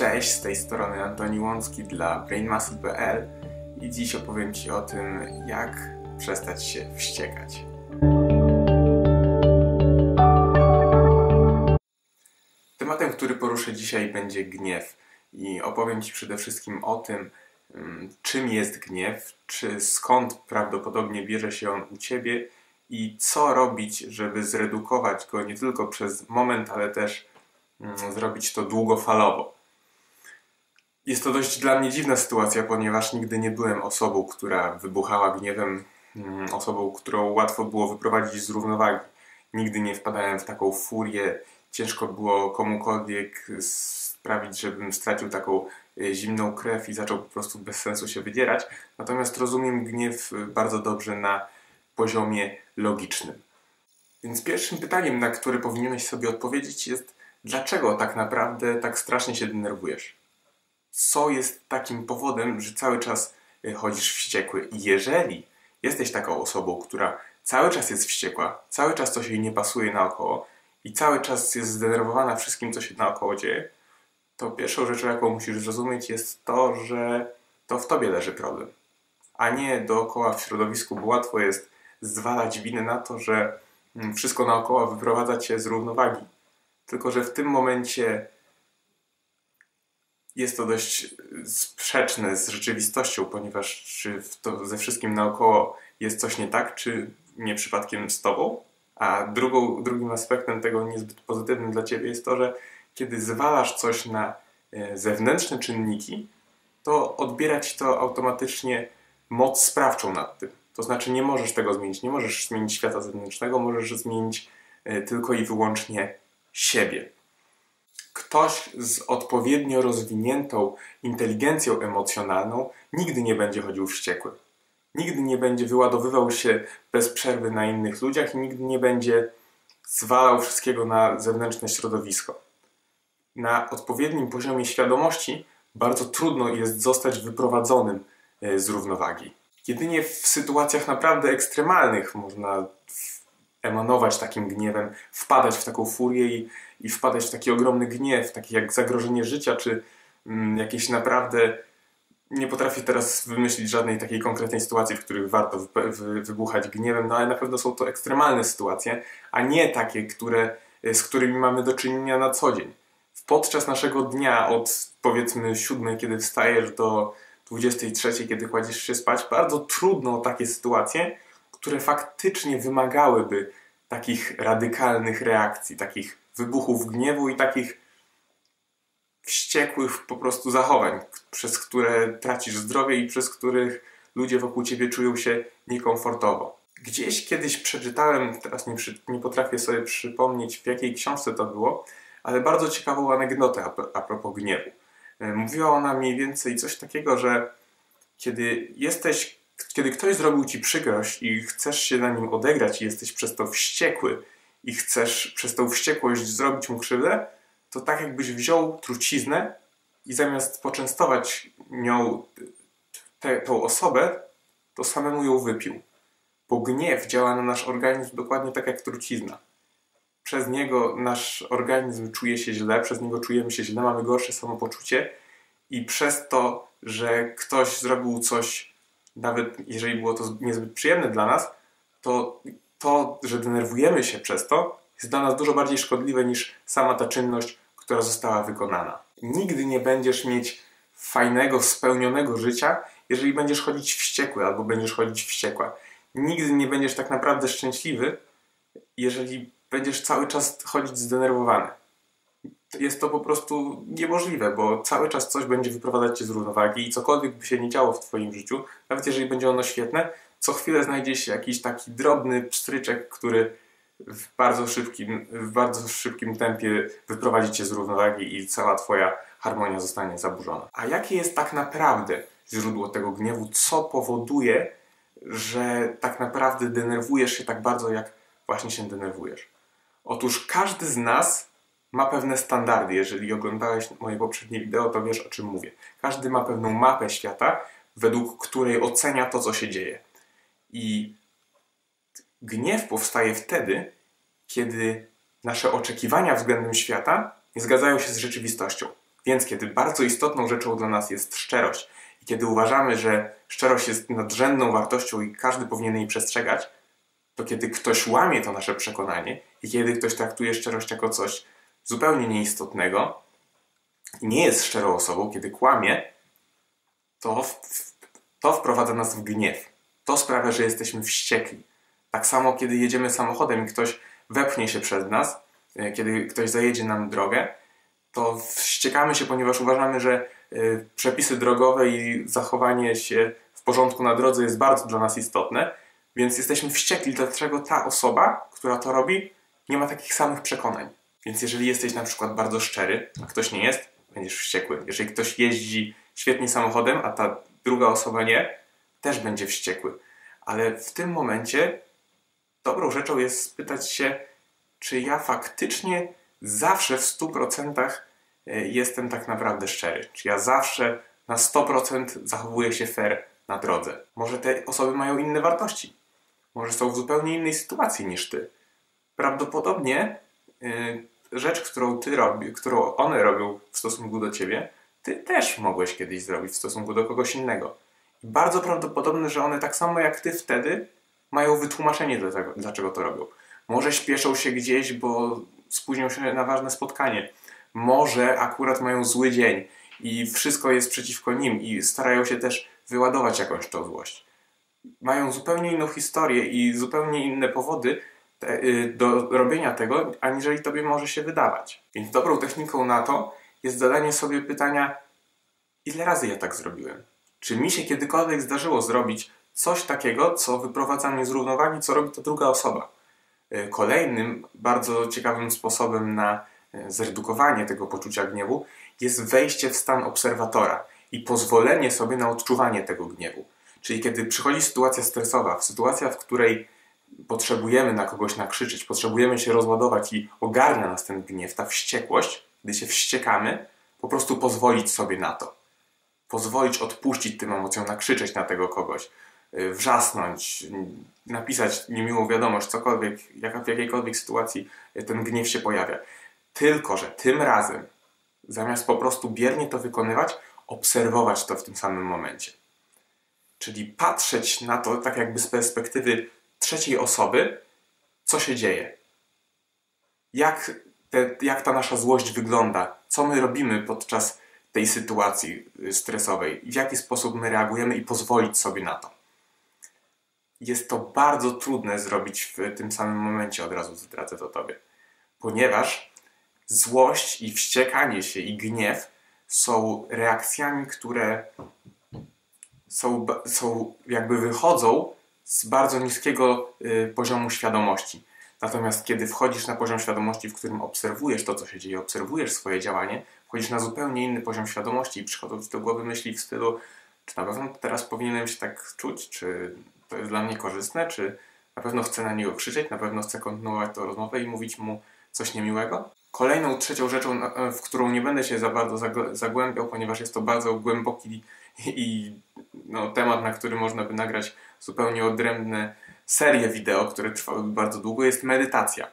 Cześć, z tej strony Antoni Łącki dla BrainMuscle.pl i dziś opowiem Ci o tym, jak przestać się wściekać. Tematem, który poruszę dzisiaj będzie gniew i opowiem Ci przede wszystkim o tym, mm, czym jest gniew, czy skąd prawdopodobnie bierze się on u Ciebie i co robić, żeby zredukować go nie tylko przez moment, ale też mm, zrobić to długofalowo. Jest to dość dla mnie dziwna sytuacja, ponieważ nigdy nie byłem osobą, która wybuchała gniewem, mm, osobą, którą łatwo było wyprowadzić z równowagi. Nigdy nie wpadałem w taką furię, ciężko było komukolwiek sprawić, żebym stracił taką e, zimną krew i zaczął po prostu bez sensu się wydzierać. Natomiast rozumiem gniew e, bardzo dobrze na poziomie logicznym. Więc pierwszym pytaniem, na które powinieneś sobie odpowiedzieć, jest: dlaczego tak naprawdę tak strasznie się denerwujesz? Co jest takim powodem, że cały czas y, chodzisz wściekły? I jeżeli jesteś taką osobą, która cały czas jest wściekła, cały czas coś jej nie pasuje naokoło i cały czas jest zdenerwowana wszystkim, co się naokoło dzieje, to pierwszą rzeczą, jaką musisz zrozumieć, jest to, że to w tobie leży problem, a nie dookoła w środowisku, bo łatwo jest zwalać winę na to, że mm, wszystko naokoło wyprowadza cię z równowagi. Tylko, że w tym momencie jest to dość sprzeczne z rzeczywistością, ponieważ czy to ze wszystkim naokoło jest coś nie tak, czy nie przypadkiem z tobą? A drugą, drugim aspektem tego niezbyt pozytywnym dla ciebie jest to, że kiedy zwalasz coś na e, zewnętrzne czynniki, to odbiera ci to automatycznie moc sprawczą nad tym. To znaczy nie możesz tego zmienić, nie możesz zmienić świata zewnętrznego, możesz zmienić e, tylko i wyłącznie siebie. Ktoś z odpowiednio rozwiniętą inteligencją emocjonalną nigdy nie będzie chodził wściekły. Nigdy nie będzie wyładowywał się bez przerwy na innych ludziach i nigdy nie będzie zwalał wszystkiego na zewnętrzne środowisko. Na odpowiednim poziomie świadomości bardzo trudno jest zostać wyprowadzonym e, z równowagi. Jedynie w sytuacjach naprawdę ekstremalnych można emanować takim gniewem, wpadać w taką furię i, i wpadać w taki ogromny gniew, taki jak zagrożenie życia, czy mm, jakieś naprawdę. Nie potrafię teraz wymyślić żadnej takiej konkretnej sytuacji, w których warto wy, wy, wybuchać gniewem, no ale na pewno są to ekstremalne sytuacje, a nie takie, które, z którymi mamy do czynienia na co dzień. Podczas naszego dnia od powiedzmy siódmej, kiedy wstajesz, do 23, kiedy kładziesz się spać, bardzo trudno takie sytuacje, które faktycznie wymagałyby takich radykalnych reakcji, takich wybuchów gniewu i takich wściekłych po prostu zachowań, przez które tracisz zdrowie i przez których ludzie wokół ciebie czują się niekomfortowo. Gdzieś kiedyś przeczytałem, teraz nie, przy, nie potrafię sobie przypomnieć w jakiej książce to było, ale bardzo ciekawą anegdotę a, a propos gniewu. E, mówiła ona mniej więcej coś takiego, że kiedy jesteś, kiedy ktoś zrobił ci przykrość i chcesz się na nim odegrać i jesteś przez to wściekły i chcesz przez tą wściekłość zrobić mu krzywdę, to tak jakbyś wziął truciznę i zamiast poczęstować nią tę osobę, to samemu ją wypił. Bo gniew działa na nasz organizm dokładnie tak jak trucizna przez niego nasz organizm czuje się źle, przez niego czujemy się źle, mamy gorsze samopoczucie i przez to, że ktoś zrobił coś, nawet jeżeli było to niezbyt przyjemne dla nas, to to, że denerwujemy się przez to, jest dla nas dużo bardziej szkodliwe niż sama ta czynność, która została wykonana. Nigdy nie będziesz mieć fajnego, spełnionego życia, jeżeli będziesz chodzić wściekły albo będziesz chodzić wściekła. Nigdy nie będziesz tak naprawdę szczęśliwy, jeżeli będziesz cały czas chodzić zdenerwowany. Jest to po prostu niemożliwe, bo cały czas coś będzie wyprowadzać cię z równowagi i cokolwiek by się nie działo w twoim życiu, nawet jeżeli będzie ono świetne, co chwilę znajdzie się jakiś taki drobny pstryczek, który w bardzo szybkim, w bardzo szybkim tempie wyprowadzi cię z równowagi i cała twoja harmonia zostanie zaburzona. A jakie jest tak naprawdę źródło tego gniewu? Co powoduje, że tak naprawdę denerwujesz się tak bardzo, jak właśnie się denerwujesz? Otóż każdy z nas ma pewne standardy. Jeżeli oglądałeś moje poprzednie wideo, to wiesz o czym mówię. Każdy ma pewną mapę świata, według której ocenia to, co się dzieje. I gniew powstaje wtedy, kiedy nasze oczekiwania względem świata nie zgadzają się z rzeczywistością. Więc kiedy bardzo istotną rzeczą dla nas jest szczerość i kiedy uważamy, że szczerość jest nadrzędną wartością i każdy powinien jej przestrzegać, to kiedy ktoś łamie to nasze przekonanie i kiedy ktoś traktuje szczerość jako coś zupełnie nieistotnego i nie jest szczerą osobą, kiedy kłamie, to, to wprowadza nas w gniew. To sprawia, że jesteśmy wściekli. Tak samo, kiedy jedziemy samochodem i ktoś wepchnie się przed nas, e, kiedy ktoś zajedzie nam drogę, to wściekamy się, ponieważ uważamy, że e, przepisy drogowe i zachowanie się w porządku na drodze jest bardzo dla nas istotne, więc jesteśmy wściekli, dlaczego ta osoba, która to robi, nie ma takich samych przekonań. Więc jeżeli jesteś na przykład bardzo szczery, a ktoś nie jest, będziesz wściekły. Jeżeli ktoś jeździ świetnie samochodem, a ta druga osoba nie, też będzie wściekły. Ale w tym momencie dobrą rzeczą jest spytać się, czy ja faktycznie zawsze w 100% e, jestem tak naprawdę szczery. Czy ja zawsze na 100% zachowuję się fair na drodze. Może te osoby mają inne wartości. Może są w zupełnie innej sytuacji niż ty. Prawdopodobnie rzecz, którą ty robisz, którą one robią w stosunku do ciebie, ty też mogłeś kiedyś zrobić w stosunku do kogoś innego. I bardzo prawdopodobne, że one tak samo jak ty wtedy mają wytłumaczenie do tego, dlaczego to robią. Może śpieszą się gdzieś, bo spóźnią się na ważne spotkanie. Może akurat mają zły dzień i wszystko jest przeciwko nim i starają się też wyładować jakąś tą złość. Mają zupełnie inną historię i zupełnie inne powody te, y, do robienia tego, aniżeli tobie może się wydawać. Więc dobrą techniką na to jest zadanie sobie pytania, ile razy ja tak zrobiłem? Czy mi się kiedykolwiek zdarzyło zrobić coś takiego, co wyprowadza mnie z równowagi, co robi to druga osoba? Y, kolejnym bardzo ciekawym sposobem na y, zredukowanie tego poczucia gniewu jest wejście w stan obserwatora i pozwolenie sobie na odczuwanie tego gniewu. Czyli kiedy przychodzi sytuacja stresowa, sytuacja, w której potrzebujemy na kogoś nakrzyczeć, potrzebujemy się rozładować i ogarnia nas ten gniew, ta wściekłość, gdy się wściekamy, po prostu pozwolić sobie na to. Pozwolić odpuścić tym emocjom, nakrzyczeć na tego kogoś, y, wrzasnąć, napisać niemiłą wiadomość, cokolwiek, jak, w jakiejkolwiek sytuacji ten gniew się pojawia. Tylko, że tym razem, zamiast po prostu biernie to wykonywać, obserwować to w tym samym momencie. Czyli patrzeć na to tak jakby z perspektywy trzeciej osoby, co się dzieje. Jak, te, jak ta nasza złość wygląda, co my robimy podczas tej sytuacji stresowej, w jaki sposób my reagujemy i pozwolić sobie na to. Jest to bardzo trudne zrobić w tym samym momencie, od razu zdradzę to tobie, ponieważ złość i wściekanie się i gniew są reakcjami, które są, są jakby wychodzą z bardzo niskiego y, poziomu świadomości. Natomiast kiedy wchodzisz na poziom świadomości, w którym obserwujesz to, co się dzieje, obserwujesz swoje działanie, wchodzisz na zupełnie inny poziom świadomości i przychodzą ci do głowy myśli w stylu, czy na pewno teraz powinienem się tak czuć, czy to jest dla mnie korzystne, czy na pewno chcę na niego krzyczeć, na pewno chcę kontynuować tę rozmowę i mówić mu coś niemiłego. Kolejną, trzecią rzeczą, w którą nie będę się za bardzo zagłębiał, ponieważ jest to bardzo głęboki i no, temat, na który można by nagrać zupełnie odrębne serie wideo, które trwałyby bardzo długo, jest medytacja.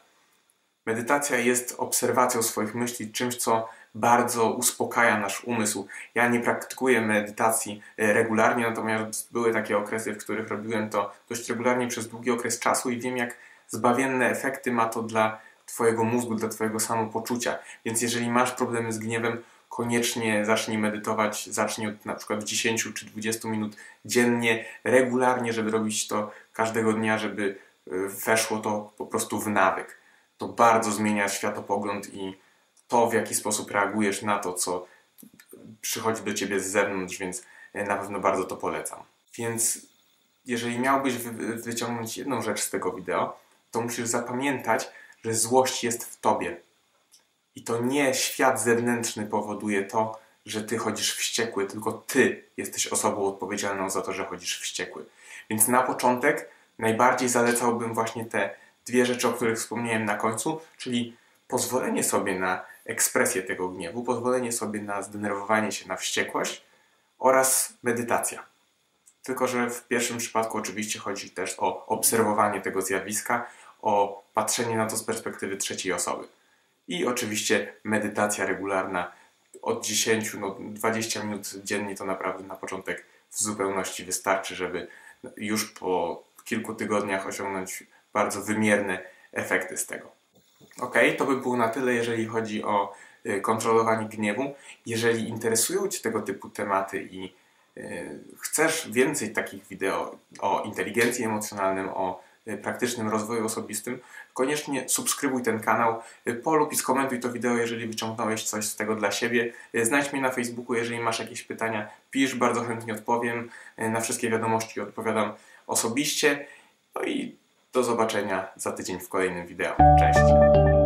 Medytacja jest obserwacją swoich myśli, czymś, co bardzo uspokaja nasz umysł. Ja nie praktykuję medytacji e, regularnie, natomiast były takie okresy, w których robiłem to dość regularnie przez długi okres czasu i wiem, jak zbawienne efekty ma to dla Twojego mózgu, dla Twojego samopoczucia. Więc jeżeli masz problemy z gniewem, koniecznie zacznij medytować, zacznij od na przykład 10 czy 20 minut dziennie, regularnie, żeby robić to każdego dnia, żeby y, weszło to po prostu w nawyk. To bardzo zmienia światopogląd i to, w jaki sposób reagujesz na to, co przychodzi do ciebie z zewnątrz, więc y, na pewno bardzo to polecam. Więc jeżeli miałbyś wyciągnąć jedną rzecz z tego wideo, to musisz zapamiętać, że złość jest w tobie. I to nie świat zewnętrzny powoduje to, że ty chodzisz wściekły, tylko ty jesteś osobą odpowiedzialną za to, że chodzisz wściekły. Więc na początek najbardziej zalecałbym właśnie te dwie rzeczy, o których wspomniałem na końcu, czyli pozwolenie sobie na ekspresję tego gniewu, pozwolenie sobie na zdenerwowanie się, na wściekłość oraz medytacja. Tylko, że w pierwszym przypadku oczywiście chodzi też o obserwowanie tego zjawiska, o patrzenie na to z perspektywy trzeciej osoby. I oczywiście medytacja regularna od 10, no 20 minut dziennie to naprawdę na początek w zupełności wystarczy, żeby już po kilku tygodniach osiągnąć bardzo wymierne efekty z tego. Ok, to by było na tyle, jeżeli chodzi o y, kontrolowanie gniewu. Jeżeli interesują Cię tego typu tematy i y, chcesz więcej takich wideo o inteligencji emocjonalnej, o praktycznym rozwoju osobistym, koniecznie subskrybuj ten kanał, polub i skomentuj to wideo, jeżeli wyciągnąłeś coś z tego dla siebie. Znajdź mnie na Facebooku, jeżeli masz jakieś pytania, pisz, bardzo chętnie odpowiem. Na wszystkie wiadomości odpowiadam osobiście. No i do zobaczenia za tydzień w kolejnym wideo. Cześć!